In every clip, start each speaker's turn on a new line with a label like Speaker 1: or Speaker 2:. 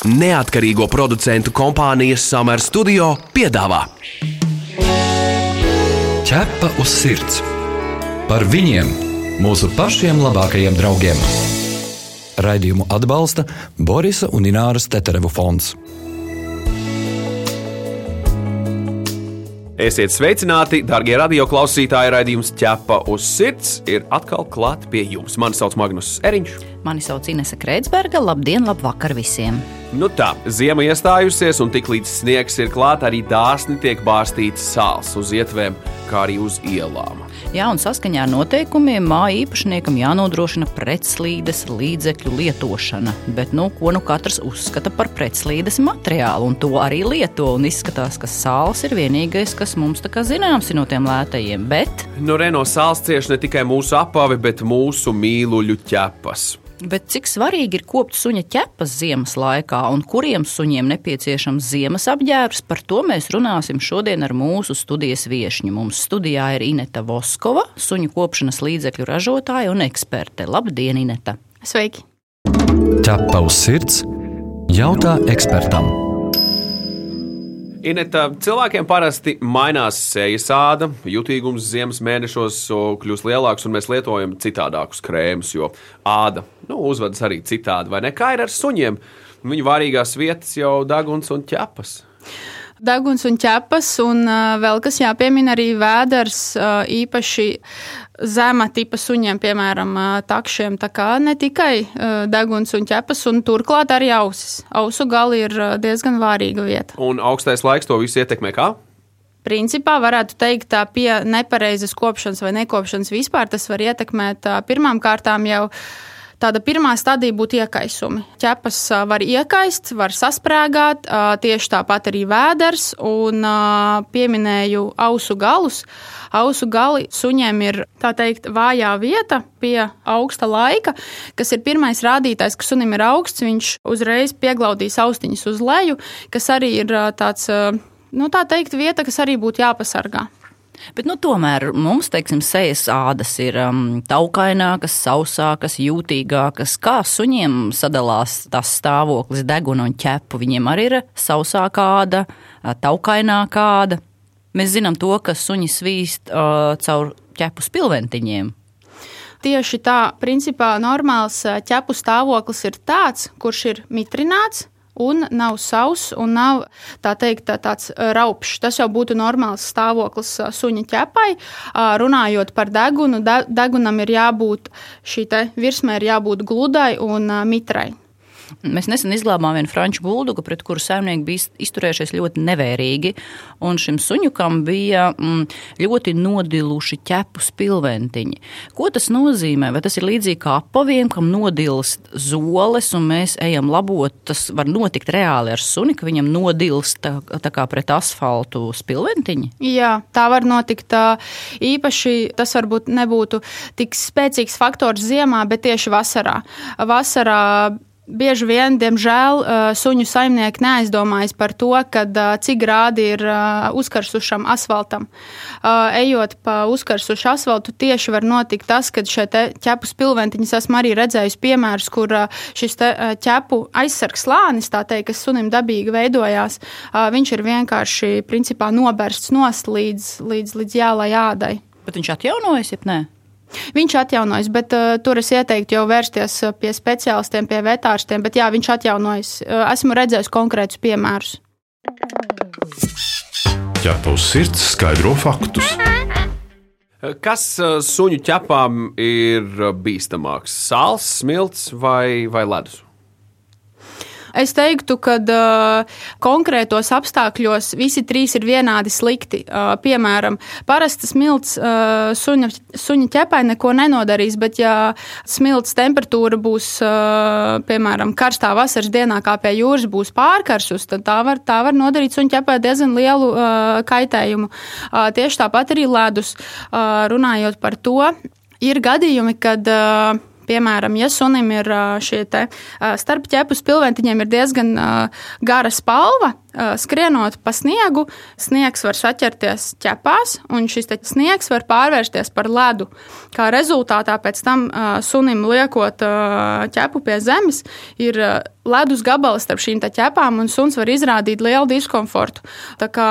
Speaker 1: Neatkarīgo producentu kompānijas Summer Studio piedāvā
Speaker 2: Ķepa uz sirds par viņiem, mūsu pašiem labākajiem draugiem. Raidījumu atbalsta Borisa un Ināras Teterevu fonds.
Speaker 1: Esiet sveicināti, darbie radioklausītāji! Radījums ķepa uz sirds ir atkal klāt pie jums. Mani sauc Magnus Eriņš.
Speaker 3: Mani sauc Inese Kreitsberga. Labdien, labvakar visiem!
Speaker 1: Nu tā, ziema iestājusies, un tiklīdz sniegs ir klāts, arī dāsni tiek bārstīts sāls uz ietvēm, kā arī uz ielām.
Speaker 3: Jā, un saskaņā ar noteikumiem māja īpašniekam jānodrošina pretslīdes līdzekļu lietošana. Bet, nu, ko nu katrs uzskata par pretslīdes materiālu, un to arī lieto. Un izskatās, ka sāls ir vienīgais, kas mums zināms no tiem lētajiem. Bet...
Speaker 1: No Reno sāls cieš ne tikai mūsu apavi, bet mūsu mīluļu ķepas.
Speaker 3: Bet cik svarīgi ir kopt suņa ķepas ziemas laikā un kuriem suņiem nepieciešams ziemas apģērbs, par to mēs runāsim šodien ar mūsu studijas viesņu. Mums studijā ir Ineta Voskova, suņu kopšanas līdzekļu ražotāja un eksperte. Labdien, Ineta!
Speaker 4: Sveiki!
Speaker 2: Ķepa uz sirds jautā ekspertam!
Speaker 1: Ineta, cilvēkiem parasti mainās sejas āda, jutīgums ziemas mēnešos kļūst lielāks, un mēs lietojam citādākus krēmus, jo āda nu, uzvedas arī citādi. Vai ne? Kā ir ar suņiem? Viņu vārīgās vietas jau deguns un ķepas.
Speaker 4: Deguns un ķepas, un uh, vēl kas jāpiemina arī vēders, uh, īpaši zema tipa suņiem, piemēram, takšiem. Tā kā ne tikai deguns un ķepas, un turklāt arī ausis. Ausu gali ir diezgan vārīga vieta.
Speaker 1: Un augstais laiks to visu ietekmē kā?
Speaker 4: Principā varētu teikt, ka pie nepareizas kopšanas vai nekopšanas vispār tas var ietekmēt pirmām kārtām jau Tāda pirmā stadija būtu iekaisumi. Ķepas var iekaist, var sasprāgāt, tieši tāpat arī vēders un pieminēju ausu galus. Ausu gali suņiem ir tā teikt vājā vieta pie augsta laika, kas ir pirmais rādītājs, ka sunim ir augsts. Viņš uzreiz pieglaudīs austiņas uz leju, kas arī ir tāds, nu tā teikt, vieta, kas arī būtu jāpasargā.
Speaker 3: Bet, nu, tomēr mums, teiksim, sejas ādas ir um, taukainākas, sausākas, jūtīgākas. Kā suņiem sadalās tas stāvoklis, deguna un ķepu? Viņiem arī ir sausākā āda, taukainākā āda. Mēs zinām to, ka suņi svīst uh, caur ķepu spilventiņiem.
Speaker 4: Tieši tā, principā normāls ķepu stāvoklis ir tāds, kurš ir mitrināts, un nav sauss un nav tā teikt, tā, tāds raupšs. Tas jau būtu normāls stāvoklis suņa ķepai. Runājot par degunu, de, degunam ir jābūt šī virsmē, ir jābūt gludai un mitrai.
Speaker 3: Mēs nesen izglābām vienu franču buldugu, pret kuru saimnieki bija izturējušies ļoti nevērīgi. Šim suņukam bija mm, ļoti nodiluši ķepu spilventiņi. Ko tas nozīmē? Vai tas ir līdzīgi kā apaviem, kam nodilst zoles, un mēs ejam labot? Tas var notikt reāli ar suni, ka viņam nodilst tā, tā kā pret asfaltu spilventiņi?
Speaker 4: Jā, tā var notikt. Īpaši tas varbūt nebūtu tik spēcīgs faktors ziemā, bet tieši vasarā. Vasarā bieži vien, diemžēl, suņu saimnieki neaizdomājas par to, kad, cik grādi ir uzkarsušam asfaltam. Ejot pa uzkarsušu asfaltu, tieši var notikt tas, ka šie ķepu spilventiņas esmu arī redzējis piemērus, kur šis ķepu aizsargs slānis, tā teikt, kas sunim dabīgi veidojās, viņš ir vienkārši principā nobersts nost līdz, līdz, līdz jālai ādai.
Speaker 3: Bet viņš atjaunojas, ja ne?
Speaker 4: Viņš atjaunojas, bet uh, tur es ieteiktu jau vērsties uh, pie speciālistiem, pie vetārstiem. Bet jā, viņš atjaunojas. Uh, esmu redzējis konkrētus piemērus.
Speaker 5: Ja tavs sirds skaidro faktus.
Speaker 1: Kas suņu ķepām ir bīstamāks? Sāls, smilts vai, vai ledus?
Speaker 4: Es teiktu, ka uh, konkrētos apstākļos visi trīs ir vienādi slikti. Uh, piemēram, parasta smilts uh, suņa, suņa ķepai neko nenodarīs, bet ja smilts temperatūra būs, piemēram, karstā vasaras dienā, kā pie jūras, būs pārkarsus, tad tā var, tā var nodarīt suņa ķepai diezgan lielu kaitējumu. Tieši tāpat arī ledus. Runājot par to, ir gadījumi, kad uh, Piemēram, ja sunim ir šie starp ķepu spilventiņiem ir diezgan gara spalva, skrienot pa sniegu, sniegs var saķerties ķepās, un šis sniegs var pārvērsties par ledu. Kā rezultātā pēc tam sunim liekot ķepu pie zemes, ir ledus gabals starp šīm ķepām, un suns var izrādīt lielu diskomfortu. Tā kā,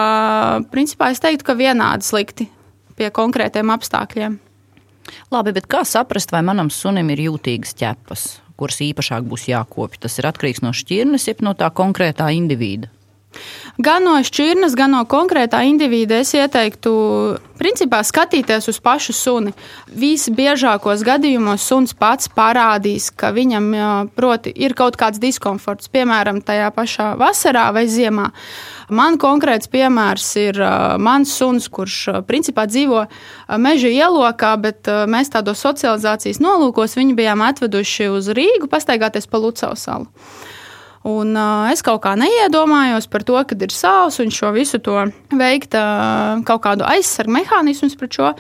Speaker 4: principā, es teiktu, ka vienādi slikti pie konkrētiem apstākļiem.
Speaker 3: Labi, bet kā saprast, vai manam sunim ir jūtīgas ķepas, kuras īpašāk būs jākopja? Tas ir atkarīgs no šķirnes, jeb no tā konkrētā indivīda.
Speaker 4: Gan no šķirnes, gan no konkrētā indivīda es ieteiktu, principā, skatīties uz pašu suni. Visbiežākos gadījumos suns pats parādīs, ka viņam proti, ir kaut kāds diskomforts, piemēram, tajā pašā vasarā vai ziemā. Man konkrēts piemērs ir mans suns, kurš principā dzīvo meža ielokā, bet mēs tādos socializācijas nolūkos viņu bijām atveduši uz Rīgu pastaigāties pa Lucau salu. Un, uh, es kaut kā neiedomājos par to, ka ir sāls un šo visu to veikt uh, kaut kādu aizsargu mehānismu pret šo.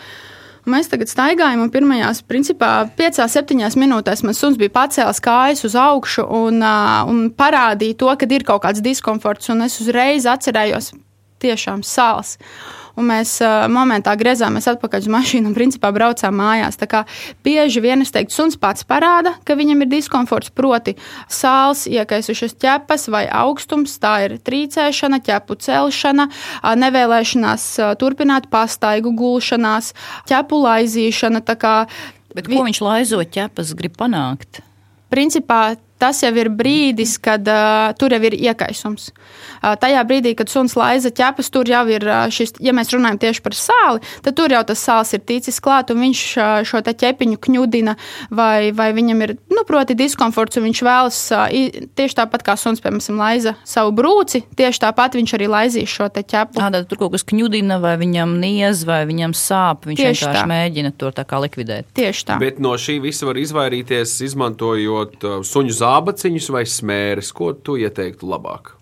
Speaker 4: Mēs tagad staigājam, un pirmajās, principā, 5-7 minūtēs mans suns bija pacēlis kājas uz augšu un, uh, un parādīja to, ka ir kaut kāds diskomforts, un es uzreiz atcerējos tiešām sāls un mēs uh, momentā griezāmies atpakaļ uz mašīnu un principā braucām mājās. Tā kā bieži vien es teiktu, suns pats parāda, ka viņam ir diskomforts, proti, sāls, iekaisušas ķepas vai augstums, tā ir trīcēšana, ķepu celšana, nevēlēšanās turpināt pastaigu gulšanās, ķepu laizīšana.
Speaker 3: Bet ko viņš laizot ķepas grib panākt?
Speaker 4: Principā tas jau ir brīdis, kad uh, tur jau ir iekaisums. Uh, tajā brīdī, kad suns laiza ķepas, tur jau ir uh, šis, ja mēs runājam tieši par sāli, tad tur jau tas sāls ir ticis klāt, un viņš uh, šo ķepiņu kņudina, vai, vai viņam ir, nu, proti, diskomforts, un viņš vēlas uh, tieši tāpat kā suns, piemēram, laiza savu brūci, tieši tāpat viņš arī laizīs šo ķepu.
Speaker 3: Tātad tur kaut kas kņudina, vai viņam niez, vai viņam sāp, viņš tieši vienkārši tā. mēģina to tā kā likvidēt.
Speaker 4: Tieši tā.
Speaker 1: Bet no šī visa var izvairīties, izmantojot uh, suņu zāli zābaciņus vai smēres? Ko tu ieteiktu labāk?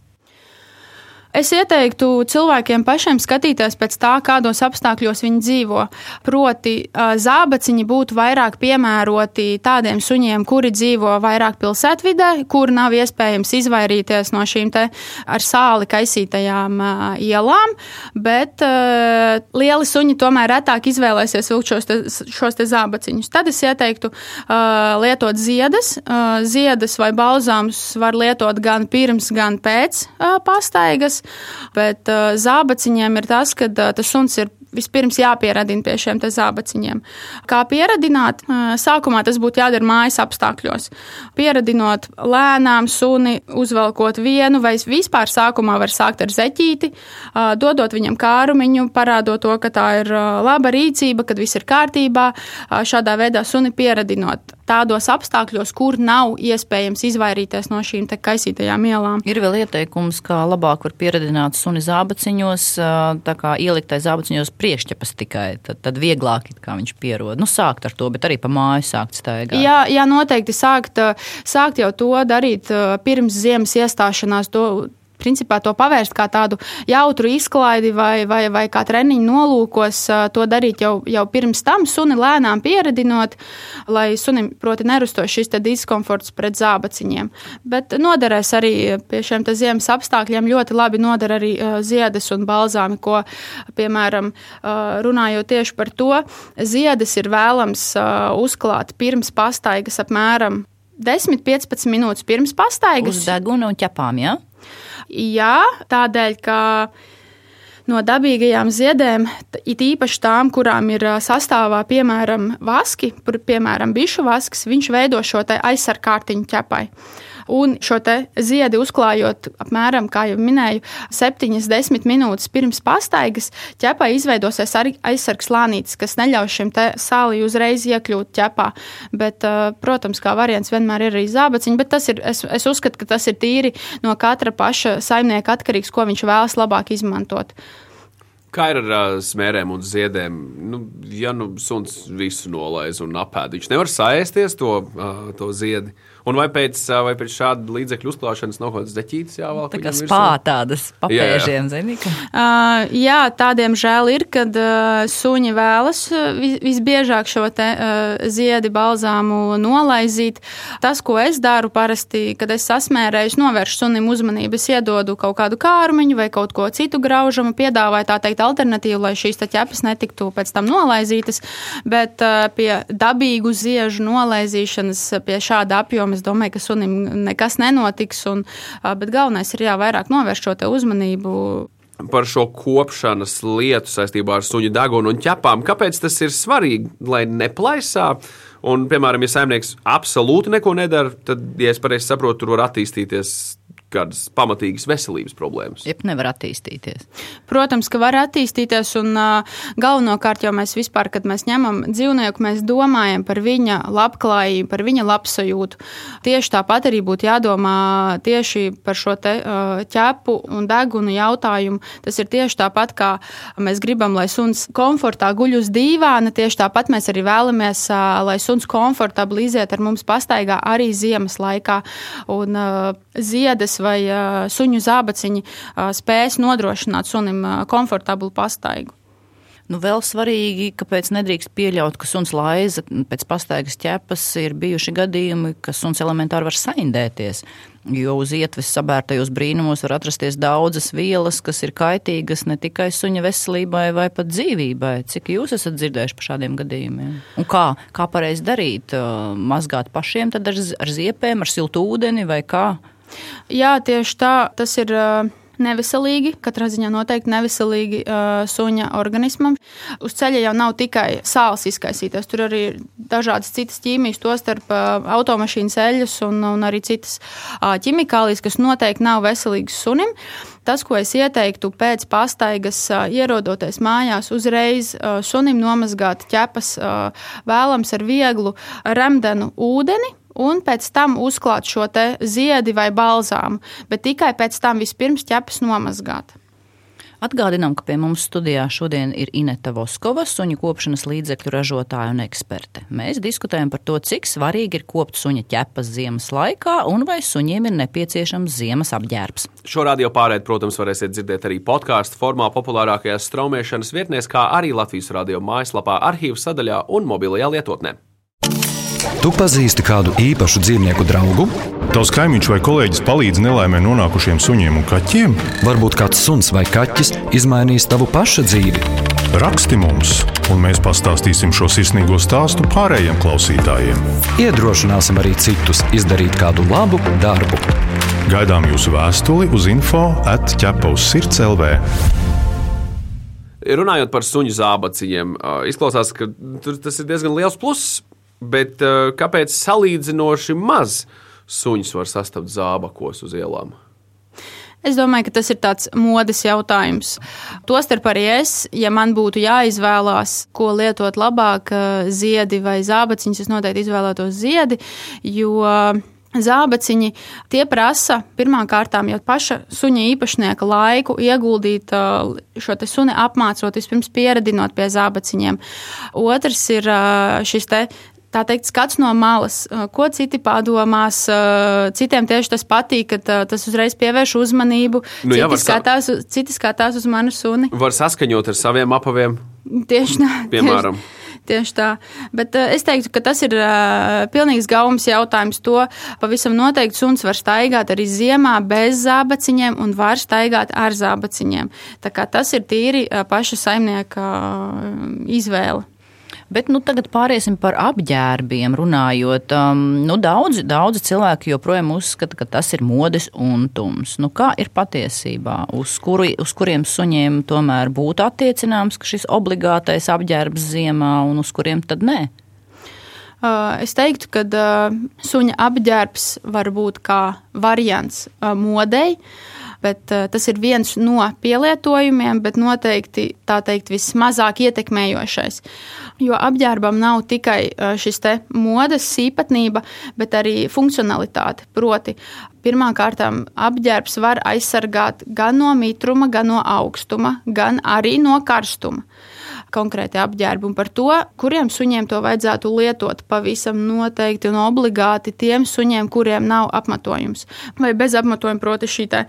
Speaker 4: Es ieteiktu cilvēkiem pašiem skatīties pēc tā, kādos apstākļos viņi dzīvo. Proti, zābaciņi būtu vairāk piemēroti tādiem suņiem, kuri dzīvo vairāk pilsētvidē, kur nav iespējams izvairīties no šīm ar sāli kaisītajām ielām, bet lieli suņi tomēr retāk izvēlēsies vilkt šos, te, šos te zābaciņus. Tad es ieteiktu lietot ziedas. Ziedas vai balzāmus var lietot gan pirms, gan pēc pastaigas bet uh, zābaciņiem ir tas, ka uh, tas suns ir vispirms jāpieradina pie šiem zābaciņiem. Kā pieradināt? Sākumā tas būtu jādara mājas apstākļos. Pieradinot lēnām suni, uzvelkot vienu, vai vispār sākumā var sākt ar zeķīti, dodot viņam kārumiņu, parādot to, ka tā ir laba rīcība, kad viss ir kārtībā. Šādā veidā suni pieradinot tādos apstākļos, kur nav iespējams izvairīties no šīm kaisītajām ielām.
Speaker 3: Ir vēl ieteikums, kā labāk var pieredzināt suni zābaciņos, tā kā ieliktai zābaciņos priekšķepas tikai, tad, tad vieglāk viņš pierod. Nu, sākt ar to, bet arī pa māju sākt staigāt.
Speaker 4: Jā, jā noteikti sākt, sākt jau to darīt pirms ziemas iestāšanās. To, principā to pavērst kā tādu jautru izklaidi vai, vai, vai kā treniņu nolūkos, to darīt jau, jau pirms tam, suni lēnām pieredinot, lai sunim, proti, nerustos šis diskomforts pret zābaciņiem. Bet noderēs arī pie šiem ziemas apstākļiem ļoti labi noder arī ziedes un balzāmi, ko, piemēram, runājot tieši par to, ziedes ir vēlams uzklāt pirms pastaigas apmēram 10-15 minūtes pirms pastaigas.
Speaker 3: Uz deguna un ķepām, jā? Ja?
Speaker 4: Jā, tādēļ, ka no dabīgajām ziedēm, it īpaši tām, kurām ir sastāvā piemēram vaski, piemēram, bišu vasks, viņš veido šo aizsargārtiņu ķepai. Un šo ziedi uzklājot apmēram, kā jau minēju, 7-10 minūtes pirms pastaigas, ķepai izveidosies arī aizsargs slānītis, kas neļauj šim sālī uzreiz iekļūt ķepā. Bet, protams, kā variants vienmēr ir arī zābaciņi, bet tas ir, es, es uzskatu, ka tas ir tīri no katra paša saimnieka atkarīgs, ko viņš vēlas labāk izmantot.
Speaker 1: Kā ir ar uh, smērēm un ziedēm? Nu, ja nu suns visu nolaiž un apēd, viņš nevar saēsties to, uh, to ziedi Un vai pēc, vai pēc šāda līdzekļu uzklāšanas nav kaut kāds deķītis jāvelk?
Speaker 3: Tā kā spā tādas papēžiem, zini, ka
Speaker 4: Uh, jā, tādiem žēl ir, kad uh, suņi vēlas vis- visbiežāk šo te, uh, ziedi balzāmu nolaizīt. Tas, ko es daru parasti, kad es sasmērēju, es novēršu sunim uzmanību, es iedodu kaut kādu kārmiņu vai kaut ko citu graužamu, piedāvāju tā teikt alternatīvu, lai šīs te ķepas netiktu pēc tam nolaizītas, bet uh, pie dabīgu ziežu nolaizīšanas, pie šāda apjoma, es domāju, ka sunim nekas nenotiks, un, bet galvenais ir jā, vairāk novērst šo uzmanību
Speaker 1: par šo kopšanas lietu saistībā ar suņu degunu un ķepām. Kāpēc tas ir svarīgi, lai neplaisā? Un, piemēram, ja saimnieks absolūti neko nedara, tad, ja es pareizi saprotu, tur var attīstīties kādas pamatīgas veselības problēmas.
Speaker 3: jeb nevar attīstīties.
Speaker 4: Protams, ka var attīstīties, un uh, galvenokārt jau mēs vispār, kad mēs ņemam dzīvnieku, mēs domājam par viņa labklājību, par viņa labsajūtu. Tieši tāpat arī būtu jādomā tieši par šo te, uh, ķepu un degunu jautājumu. Tas ir tieši tāpat, kā mēs gribam, lai suns komfortā guļ uz dīvāna, tieši tāpat mēs arī vēlamies, uh, lai suns komfortabli iziet ar mums pastaigā arī ziemas laikā. Un, uh, ziedas vai suņu zābaciņi spēs nodrošināt sunim komfortablu pastaigu.
Speaker 3: Nu, vēl svarīgi, kāpēc nedrīkst pieļaut, ka suns laiza pēc pastaigas ķepas ir bijuši gadījumi, ka suns elementāri var saindēties. Jo uz ietves sabērtajos brīnumos var atrasties daudzas vielas, kas ir kaitīgas ne tikai suņa veselībai vai pat dzīvībai. Cik jūs esat dzirdējuši par šādiem gadījumiem? Un kā, kā pareizi darīt? Mazgāt pašiem ar, ar ziepēm, ar siltu ūdeni vai kā?
Speaker 4: Jā, tieši tā, tas ir. Neveselīgi, katrā ziņā noteikti neveselīgi uh, suņa organismam. Uz ceļa jau nav tikai sāls izkaisīties, tur arī ir dažādas citas ķīmijas, tostarp uh, automašīnas eļļas un, un arī citas uh, ķimikālijas, kas noteikti nav veselīgas sunim. Tas, ko es ieteiktu pēc pastaigas, ierodoties mājās, uzreiz sunim nomazgāt ķepas, vēlams ar vieglu remdenu ūdeni. Un pēc tam uzklāt šo te ziedi vai balzāmu, bet tikai pēc tam vispirms ķepas nomazgāt.
Speaker 3: Atgādinām, ka pie mums studijā šodien ir Ineta Voskova, suņu kopšanas līdzekļu ražotāja un eksperte. Mēs diskutējam par to, cik svarīgi ir kopt suņa ķepas ziemas laikā un vai suņiem ir nepieciešams ziemas apģērbs.
Speaker 1: Šo radio pārēdi, protams, varēsiet dzirdēt arī podkāstu formā, populārākajās straumēšanas vietnēs, kā arī Latvijas radio mājaslapā, arhīvu sadaļā un mobilajā lietotnē.
Speaker 2: Tu pazīsti kādu īpašu dzīvnieku draugu?
Speaker 5: Tavs kaimiņš vai kolēģis palīdz nelaimē nonākušiem suņiem un kaķiem?
Speaker 2: Varbūt kāds suns vai kaķis izmainīs tavu paša dzīvi.
Speaker 5: Raksti mums, un mēs pastāstīsim šo sirsnīgo stāstu pārējiem klausītājiem.
Speaker 2: Iedrošināsim arī citus izdarīt kādu labu darbu.
Speaker 5: Gaidām jūsu vēstuli uz info atķepa uz sirds LV.
Speaker 1: Runājot par suņu zābaciņiem, ā, izklausās, ka tur tas ir diezgan liels pluss, bet ā, kāpēc salīdzinoši maz suņus var sastapt zābakos uz ielām?
Speaker 4: Es domāju, ka tas ir tāds modes jautājums. Tostarp arī es, ja man būtu jāizvēlās, ko lietot labāk, eh, ziedi vai zābaciņus, es noteikti izvēlētos ziedi, jo Zābaciņi tie prasa pirmkārt jau paša suņa īpašnieka laiku ieguldīt ā, šo suni apmācot, vispirms pieredinot pie zābaciņiem. Otrs ir šis. Tā teikt, skats no malas, ā, ko citi padomās. ā, Citiem tieši tas patīk, ka tā, tas uzreiz pievērš uzmanību.
Speaker 1: Nu jā,
Speaker 4: citi,
Speaker 1: sa-
Speaker 4: skatās, uz- citi skatās uz manu suni.
Speaker 1: Var saskaņot ar saviem apaviem,
Speaker 4: Tieši tā.
Speaker 1: piemēram.
Speaker 4: Tieši, Tieši tā. Bet uh, es teiktu, ka tas ir uh, pilnīgs gaumas jautājums. To pavisam noteikti suns var staigāt arī ziemā bez zābaciņiem un var staigāt ar zābaciņiem. Tā kā tas ir tīri uh, paša saimnieka uh, izvēle.
Speaker 3: Bet nu, tagad pāriesim par apģērbiem. Runājot, um, nu, daudzi, daudzi cilvēki joprojām uzskata, ka tas ir modes untums. Nu, kā ir patiesībā? Uz, kuri, uz kuriem suņiem tomēr būtu attiecināms šis obligātais apģērbs ziemā, un uz kuriem tad nē?
Speaker 4: Uh, Es teiktu, ka uh, suņa apģērbs var būt kā variants uh, modei, bet uh, tas ir viens no pielietojumiem, bet noteikti tā teikt vismazāk ietekmējošais. Jo apģērbam nav tikai uh, šis te modes īpatnība, bet arī funkcionalitāte. Proti, pirmkārt, apģērbs var aizsargāt gan no mitruma, gan no augstuma, gan arī no karstuma. Konkrēti apģērbi. Un par to, kuriem suņiem to vajadzētu lietot, pavisam noteikti un obligāti tiem suņiem, kuriem nav apmetojums. Vai bez apmetojuma, proti, šī tā,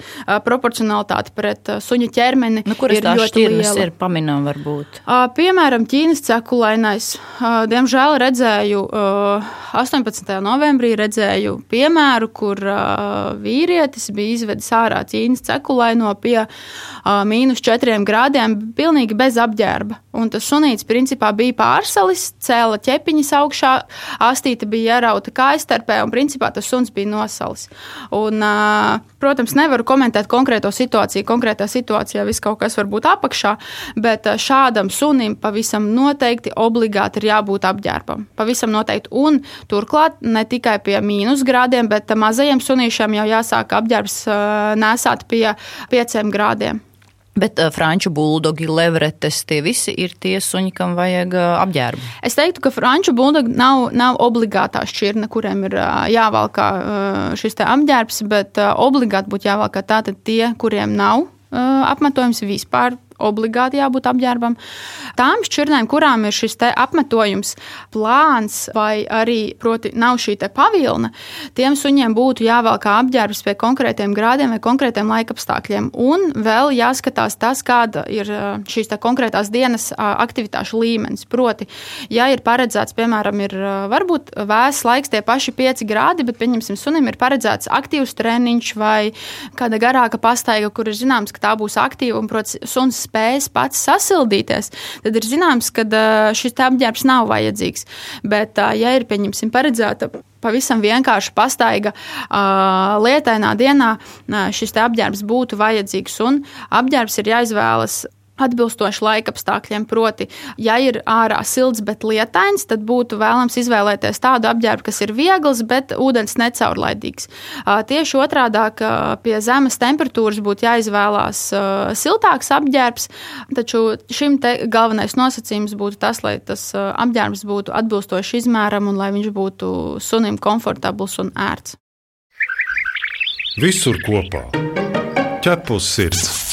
Speaker 4: proporcionalitāte pret suņa ķermeni.
Speaker 3: Nu, kuras
Speaker 4: ir ļoti liela.
Speaker 3: ir pamanām varbūt?
Speaker 4: Piemēram, Ķīnas cekulainais. Diemžēl redzēju uh, 18. novembrī redzēju piemēru, kur vīrietis bija izvedis ārā Ķīnas cekulaino pie mīnus 4 grādiem, pilnīgi bez apģērba. Un tas sunīts principā bija pārsalis, cēla ķepiņas augšā, astīte bija ierauta kājstarpē, un principā tas suns bija nosalis. Un, protams, nevaru komentēt konkrēto situāciju. Konkrētā situācijā viss kaut kas var būt apakšā, bet šādam sunim pavisam noteikti obligāti ir jābūt apģērbam. Pavisam noteikti. Un turklāt ne tikai pie mīnus grādiem, bet mazajiem sunīšiem jau jāsāk apģērbs nesāt pie 5 grādiem.
Speaker 3: Bet uh, franču buldogi, levretes, tie visi ir tie suņi, kam vajag uh, apģērbu.
Speaker 4: Es teiktu, ka franču buldogi nav, nav obligātā šķirne, kuriem ir uh, jāvalkā uh, šis apģērbs, bet uh, obligāti būtu jāvalkā tātad tie, kuriem nav uh, apmetojums vispār obligāti jābūt apģērbam. Tām šķirnēm, kurām ir šis apmetojums, plāns vai arī proti, nav šī pavilna, tiem suņiem būtu jāvelk apģērbs pie konkrētiem grādiem vai konkrētiem laikapstākļiem. Un vēl jāskatās tas, kāda ir šīs konkrētās dienas aktivitāšu līmenis. Proti, ja ir paredzēts, piemēram, ir varbūt vēss laiks, tie paši 5 grādi, bet, pieņemsim, sunim ir paredzēts aktīvs treniņš vai kāda garāka pastaiga, kur ir zināms, ka tā būs aktīva un, protams, suns spējas pats sasildīties, tad ir zināms, ka šis apģērbs nav vajadzīgs. Bet, ja ir pieņemsim, paredzēta pavisam vienkārši pastaiga uh, lietainā dienā, šis apģērbs būtu vajadzīgs. Un apģērbs ir jāizvēlas atbilstoši laikapstākļiem. Proti, ja ir ārā silts, bet lietains, tad būtu vēlams izvēlēties tādu apģērbu, kas ir viegls, bet ūdens necaurlaidīgs. Tieši otrādi pie zemes temperatūras būtu jāizvēlās siltāks apģērbs, taču šim galvenais nosacījums būtu tas, lai tas apģērbs būtu atbilstoši izmēram un lai viņš būtu sunim komfortabls un ērts.
Speaker 5: Visur kopā - ķepus sirds.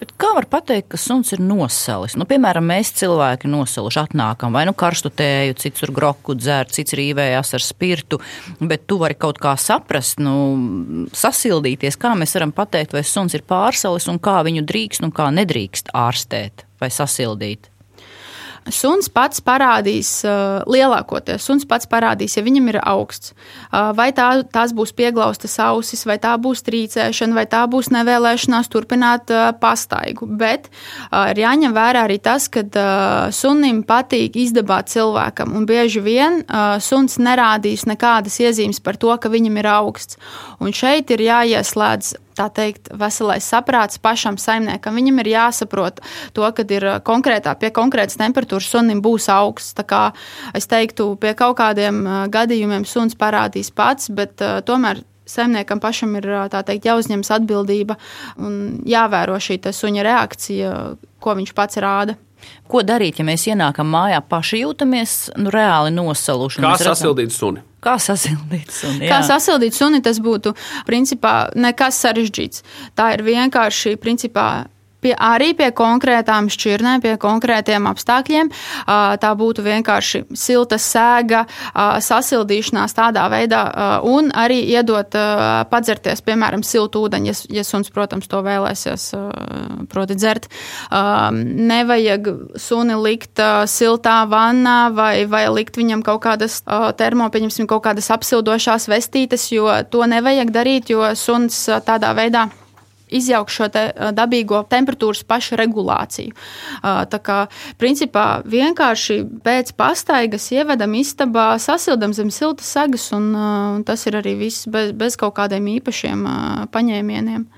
Speaker 3: Bet kā var pateikt, ka suns ir nosalis? Nu, piemēram, mēs cilvēki nosaluši atnākam vai nu karstu tēju, cits tur groku dzērt, cits rīvējās ar spirtu, bet tu vari kaut kā saprast, nu, sasildīties, kā mēs varam pateikt, vai suns ir pārsalis un kā viņu drīkst un kā nedrīkst ārstēt vai sasildīt.
Speaker 4: Suns pats parādīs, uh, lielākoties suns pats parādīs, ja viņam ir augsts. Uh, vai tā, tās būs pieglaustas ausis, vai tā būs trīcēšana, vai tā būs nevēlēšanās turpināt uh, pastaigu. Bet ir jāņem vērā arī tas, ka sunim patīk izdabāt cilvēkam, un bieži vien suns nerādīs nekādas iezīmes par to, ka viņam ir augsts. Un šeit ir jāieslēdz tā teikt, veselais saprāts pašam saimniekam. Viņam ir jāsaprot to, ka ir konkrētā, pie konkrētas temperatūras sunim būs augsts. Tā kā es teiktu, pie kaut kādiem gadījumiem suns parādīs pats, bet uh, tomēr saimniekam pašam ir teikt, jāuzņemas atbildība un jāvēro šī suņa reakcija, ko viņš pats rāda.
Speaker 3: Ko darīt, ja mēs ienākam mājā, paši jūtamies nu, reāli nosaluši?
Speaker 1: Kā sasildīt suni?
Speaker 3: Kā sasildīt suni?
Speaker 4: Jā. Kā sasildīt suni, tas būtu principā nekas sarežģīts. Tā ir vienkārši principā pie, arī pie konkrētām šķirnēm, pie konkrētiem apstākļiem. Tā būtu vienkārši silta sēga, sasildīšanās tādā veidā, un arī iedot padzerties, piemēram, siltu ūdeni, ja, ja suns, protams, to vēlēsies, proti, dzert. Nevajag suni likt siltā vannā vai, vai likt viņam kaut kādas termo, pieņemsim, kaut kādas apsildošās vestītes, jo to nevajag darīt, jo suns tādā veidā izjaukt šo te dabīgo temperatūras pašregulāciju. Tā kā principā vienkārši pēc pastaigas ievedam istabā, sasildam zem siltas sagas, un, un tas ir arī viss bez, bez kaut kādiem īpašiem paņēmieniem.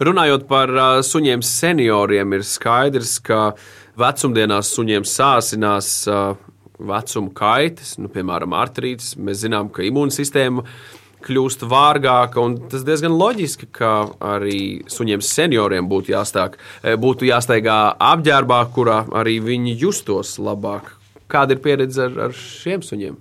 Speaker 1: Runājot par suņiem senioriem, ir skaidrs, ka vecumdienās suņiem sāsinās vecuma kaitas, nu, piemēram, artrīts. Mēs zinām, ka imūnsistēma kļūst vārgāka. Tas diezgan loģiski, ka arī suņiem senioriem būtu, jāstāk, būtu jāsteigā apģērbā, kurā arī viņi justos labāk. Kāda ir pieredze ar, ar šiem suņiem?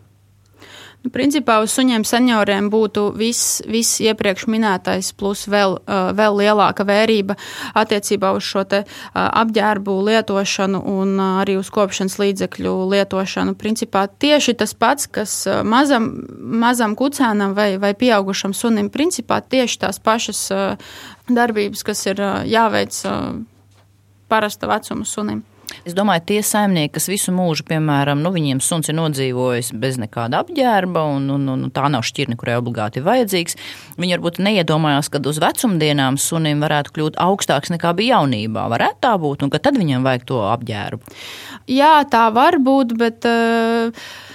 Speaker 4: Nu, principā uz suņiem senioriem būtu viss, viss iepriekš minētais, plus vēl, uh, vēl lielāka vērība attiecībā uz šo uh, apģērbu lietošanu un uh, arī uz kopšanas līdzekļu lietošanu. Principā tieši tas pats, kas mazam, mazam kucēnam vai, vai pieaugušam sunim, principā tieši tās pašas darbības, kas ir jāveic parasta vecuma sunim.
Speaker 3: Es domāju, tie saimnieki, kas visu mūžu, piemēram, nu, viņiem suns ir nodzīvojis bez nekāda apģērba, un, un, un tā nav šķirne, kurai obligāti ir vajadzīgs, viņi varbūt neiedomājās, ka uz vecumdienām sunim varētu kļūt augstāks nekā bija jaunībā. Varētu tā būt, un ka tad viņam vajag to apģērbu.
Speaker 4: Jā, tā var būt, bet. Uh...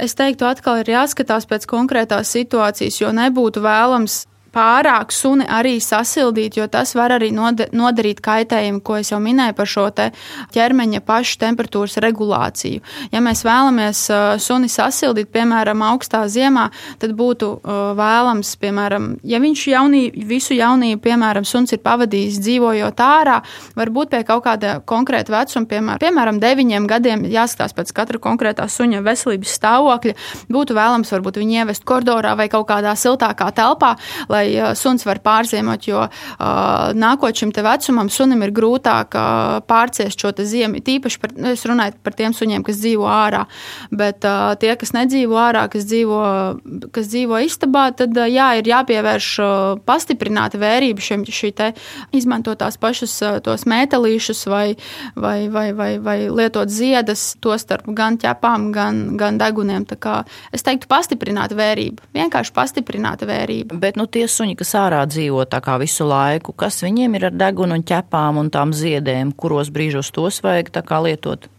Speaker 4: Es teiktu, atkal ir jāskatās pēc konkrētās situācijas, jo nebūtu vēlams pārāk suni arī sasildīt, jo tas var arī nodarīt kaitējumu, ko es jau minēju par šo ķermeņa pašu temperatūras regulāciju. Ja mēs vēlamies suni sasildīt, piemēram, augstā ziemā, tad būtu vēlams, piemēram, ja viņš jaunī, visu jaunību, piemēram, suns ir pavadījis dzīvojot ārā, varbūt pie kaut kāda konkrēta vecuma, piemēram, piemēram deviņiem gadiem, jāskatās pēc katra konkrētā suņa veselības stāvokļa, būtu vēlams varbūt viņu ievest koridorā vai kaut kādā siltākā telpā, lai lai suns var pārziemot, jo nākot šim vecumam, sunim ir grūtāk pārciest šo ziemu. Tīpaši par, nu, es runāju par tiem suņiem, kas dzīvo ārā, bet tie, kas nedzīvo ārā, kas dzīvo, kas dzīvo istabā, tad jā, ir jāpievērš pastiprināta vērība šim, šī te izmantot tās pašas tos metālīšus vai, vai, vai, vai, vai lietot ziedas, to starp gan ķepām, gan, gan deguniem. Es teiktu, pastiprināta vērība. Vienkārši pastiprināta vērība.
Speaker 3: Bet nu, tie suņi, kas ārā dzīvo tā kā visu laiku, kas viņiem ir ar degunu un ķepām un tām ziedēm, kuros brīžos tos vajag tā kā lietot?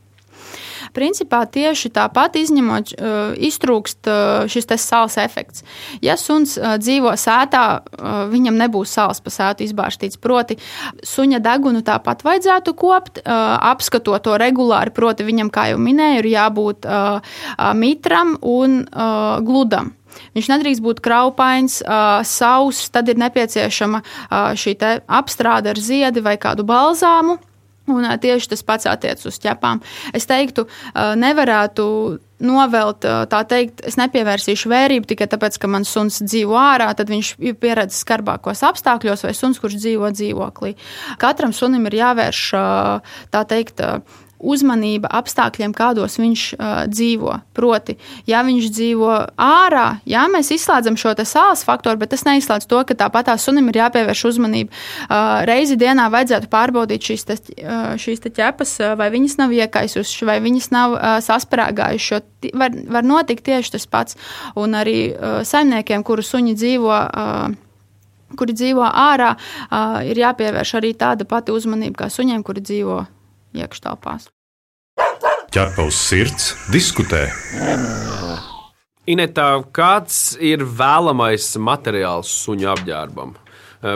Speaker 4: principā tieši tāpat izņemot, uh, iztrūkst uh, šis sāls efekts. Ja suns uh, dzīvo sētā, viņam nebūs sāls pa sētu izbārstīts. Proti, suņa degunu tāpat vajadzētu kopt, apskatot to regulāri. Proti, viņam, kā jau minēju, ir jābūt mitram un gludam. Viņš nedrīkst būt kraupains, sauss, tad ir nepieciešama šī apstrāde ar ziedi vai kādu balzāmu. Un tieši tas pats attiecas uz ķepām. Es teiktu, nevarētu novelt, tā teikt, es nepievērsīšu vērību tikai tāpēc, ka mans suns dzīvo ārā, tad viņš ir pieredzējis skarbākos apstākļos, vai suns, kurš dzīvo dzīvoklī. Katram sunim ir jāvērš tā teikt uzmanība apstākļiem, kādos viņš uh, dzīvo. Proti, ja viņš dzīvo ārā, jā, mēs izslēdzam šo sāls faktoru, bet tas neizslēdz to, ka tāpat tā sunim ir jāpievērš uzmanība. Uh, reizi dienā vajadzētu pārbaudīt šīs, te, uh, šīs te ķepas, vai viņas nav iekaisušas, vai viņas nav uh, sasprāgājušas. Var, var notikt tieši tas pats. Un arī uh, saimniekiem, kuru suņi dzīvo. Uh, kuri dzīvo ārā, uh, ir jāpievērš arī tāda pati uzmanība kā suņiem, kuri dzīvo iekštelpās.
Speaker 5: Ķerpa uz sirds, diskutē.
Speaker 1: Inetā, kāds ir vēlamais materiāls suņu apģērbam?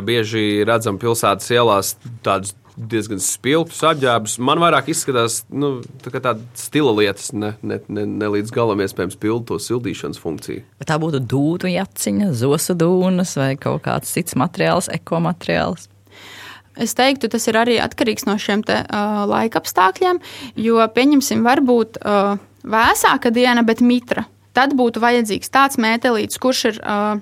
Speaker 1: Bieži redzam pilsētas ielās tādus diezgan spilgtus apģērbus. Man vairāk izskatās, nu, tā kā tādas stila lietas, ne, ne, ne, ne līdz galam iespējams pildu to sildīšanas funkciju.
Speaker 3: Vai tā būtu dūtu jaciņa, zosu dūnas vai kaut kāds cits materiāls, ekomateriāls?
Speaker 4: Es teiktu, tas ir arī atkarīgs no šiem te, uh, laika apstākļiem, jo, pieņemsim, varbūt uh, vēsāka diena, bet mitra. Tad būtu vajadzīgs tāds mētelīts, kurš ir uh,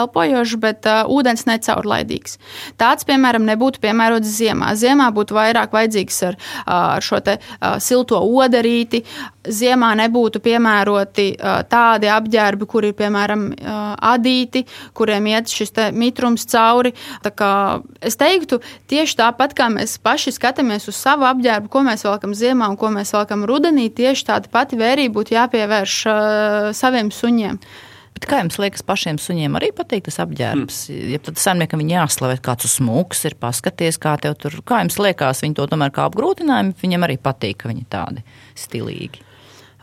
Speaker 4: elpojošs, bet uh, ūdens necaurlaidīgs. Tāds, piemēram, nebūtu piemērots ziemā. Ziemā būtu vairāk vajadzīgs ar, ar šo te, uh, silto odarīti. Ziemā nebūtu piemēroti uh, tādi apģērbi, kuri ir, piemēram, uh, adīti, kuriem iet šis mitrums cauri. Es teiktu, tieši tāpat kā mēs paši skatāmies uz savu apģērbu, ko mēs velkam ziemā un ko mēs velkam rudenī, tieši tāda pati vērība būtu jāpievērš uh, saviem suņiem.
Speaker 3: Bet kā jums liekas, pašiem suņiem arī patīk tas apģērbs? Mm. Ja tad saimniekam viņi jāslavē, kāds smūgs ir, paskaties, kā tev tur, kā jums liekas, viņi to tomēr kā apgrūtinājumu, viņam arī patīk, ka viņi tādi stilīgi.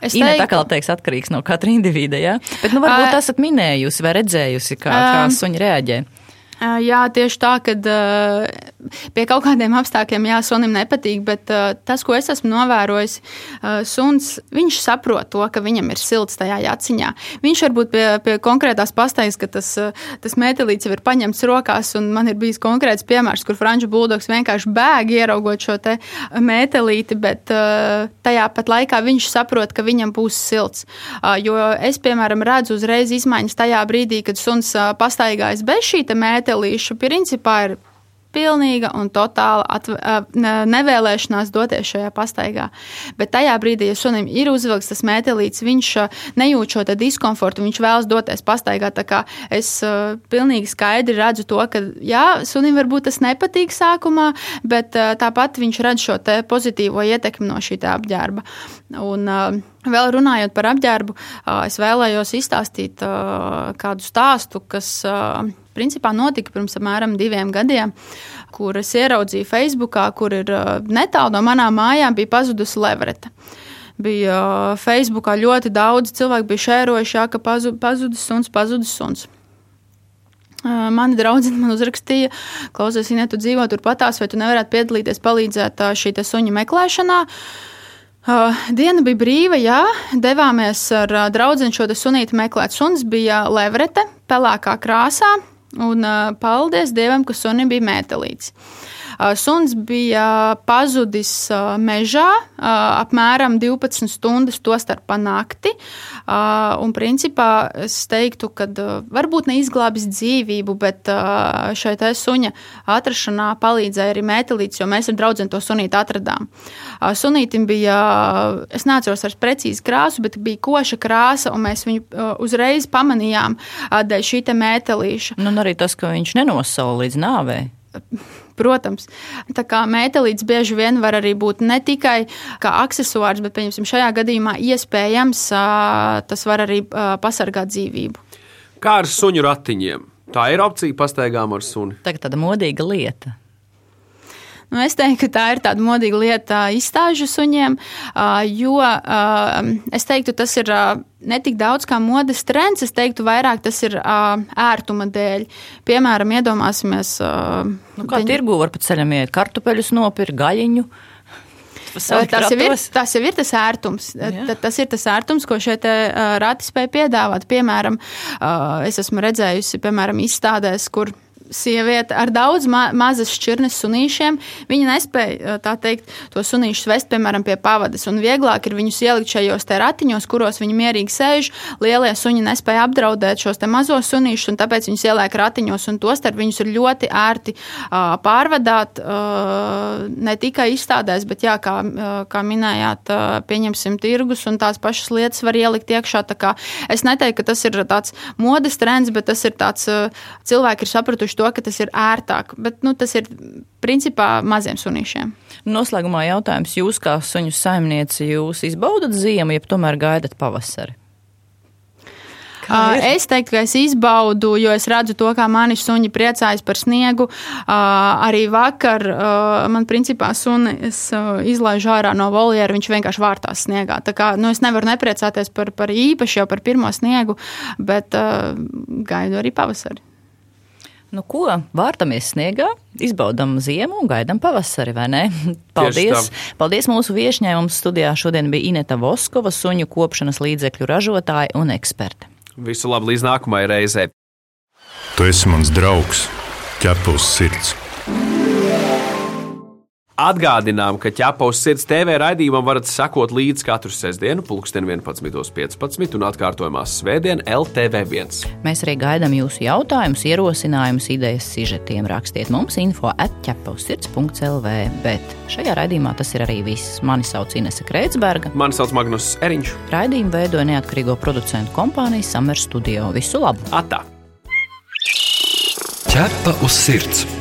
Speaker 3: Es teiktu, tā kā teiks, atkarīgs no katra individa. Ja? Bet, nu, varbūt esat minējusi vai redzējusi, kā, kā suņi reaģē.
Speaker 4: Jā, tieši tā, kad pie kaut kādiem apstākļiem, jā, sunim nepatīk, bet uh, tas, ko es esmu novērojis, suns, viņš saprot to, ka viņam ir silts tajā jaciņā. Viņš varbūt pie, pie konkrētās pastaigas, ka tas, tas metālīts jau ir paņemts rokās, un man ir bijis konkrēts piemērs, kur franču buldogs vienkārši bēg ieraugot šo te metālīti, bet tajā pat laikā viņš saprot, ka viņam būs silts. Jo es, piemēram, redzu uzreiz izmaiņas tajā brīdī, kad suns pastaigājas bez šī metālīša, principā ir pilnīga un totāla atv, nevēlēšanās doties šajā pastaigā. Bet tajā brīdī, ja sunim ir uzvilkts tas mētelīts, viņš nejūt šo diskomfortu, viņš vēlas doties pastaigā. Es uh, pilnīgi skaidri redzu to, ka jā, sunim varbūt tas nepatīk sākumā, bet uh, tāpat viņš redz šo pozitīvo ietekmi no šī apģērba. Un, uh, Vēl runājot par apģērbu, es vēlējos izstāstīt kādu stāstu, kas principā notika pirms apmēram diviem gadiem, kur es ieraudzīju Facebookā, kur ir uh, netālu no manām mājām, bija pazudusi levrete. Bija uh, Facebookā ļoti daudz cilvēku bija šērojuši, ka pazudis suns, pazudis suns. Uh, mani draugi man uzrakstīja, klausies, ja tu dzīvo turpatās, vai tu nevarētu piedalīties, palīdzēt šī suņa meklēšanā. Uh, diena bija brīva, jā, devāmies ar uh, draugu šo sunīti meklēt. Suns bija levrete, pelēkā krāsā, Un paldies Dievam, ka sunim bija mētelīts. Suns bija pazudis mežā apmēram 12 stundas, tostarp pa nakti. Un principā es teiktu, ka varbūt neizglābis dzīvību, bet šai te suņa atrašanā palīdzēja arī mētelīts, jo mēs ar draugiem to sunīti atradām. Sunītim bija, es neatceros ar precīzi krāsu, bet bija koša krāsa, un mēs viņu uzreiz pamanījām dēļ šī mētelīša.
Speaker 3: Nu, un arī tas, ka viņš nenosauca līdz nāvei.
Speaker 4: Protams, tā kā metālīts bieži vien var arī būt ne tikai kā accessors, bet šajā gadījumā iespējams tas var arī pasargāt dzīvību.
Speaker 1: Kā ar suņu ratiņiem? Tā ir opcija pastaigām ar suni.
Speaker 3: Tā ir tāda modīga lieta.
Speaker 4: Nu, es teiktu, ka tā ir tāda modīga lieta izstāžu suņiem, jo es teiktu, tas ir ne tik daudz kā modes trends, es teiktu, vairāk tas ir ērtuma dēļ. Piemēram, iedomāsimies,
Speaker 3: nu, kā viņi... tirgu var pa ceļam iet kartupeļus nopirkt, gaļiņu.
Speaker 4: Tas jau, ir, tas jau ir tas ērtums. Jā. Tas ir tas ērtums, ko šeit rati spēja piedāvāt. Piemēram, es esmu redzējusi, piemēram, izstādēs, kur sieviete ar daudz ma mazas šķirnes sunīšiem. Viņa nespēja teikt, to sunīšu vest, piemēram, pie pavadas. Un vieglāk ir viņus ielikt šajos ratiņos, kuros viņi mierīgi sēž. Lielie suņi nespēja apdraudēt šos mazos sunīšus, un tāpēc viņus ieliek ratiņos. Tostarp viņus ir ļoti ērti uh, pārvadāt uh, ne tikai izstādēs, bet, jā, kā, uh, kā minējāt, uh, pieņemsim tirgus un tās pašas lietas var ielikt iekšā. Es neteiktu, ka tas ir tāds modes trends, bet tas ir tāds uh, cilvēki ir sapratuši to, ka tas ir ērtāk, bet nu, tas ir principā maziem sunīšiem.
Speaker 3: Noslēgumā jautājums, jūs kā suņu saimnieci, jūs izbaudat ziemu, ja tomēr gaidat pavasari?
Speaker 4: Es teiktu, ka es izbaudu, jo es redzu to, kā mani suņi priecājas par sniegu. Arī vakar man principā sunis izlaiž ārā no voljera, viņš vienkārši vārtās sniegā. Tā kā nu, es nevaru nepriecāties par, par īpaši jau par pirmo sniegu, bet gaidu arī pavasari.
Speaker 3: Nu, ko vārtamies sniegā, izbaudām ziemu un gaidām pavasari, vai ne? Paldies! Paldies mūsu viesņai. Mums studijā šodien bija Ineta Voskova, suņu kopšanas līdzekļu ražotāja un eksperte.
Speaker 1: Visu labu līdz nākamajai reizei!
Speaker 5: Tu esi mans draugs, ķepus sirds!
Speaker 1: Atgādinām, ka ķepaus sirds TV raidījumam varat sekot līdz katru sestdienu, pulksten 11.15 un atkārtojumās svētdien LTV1.
Speaker 3: Mēs arī gaidām jūsu jautājumus, ierosinājumus, idejas, sižetiem. Rakstiet mums info atķepausirds.lv, bet šajā raidījumā tas ir arī viss. Mani sauc Inese Kreitsberga.
Speaker 1: Mani sauc Magnus Eriņš.
Speaker 3: Raidījumu veidoja neatkarīgo producentu kompānija Summer Studio. Visu labu!
Speaker 1: Atā!
Speaker 2: Ķepa uz sirds!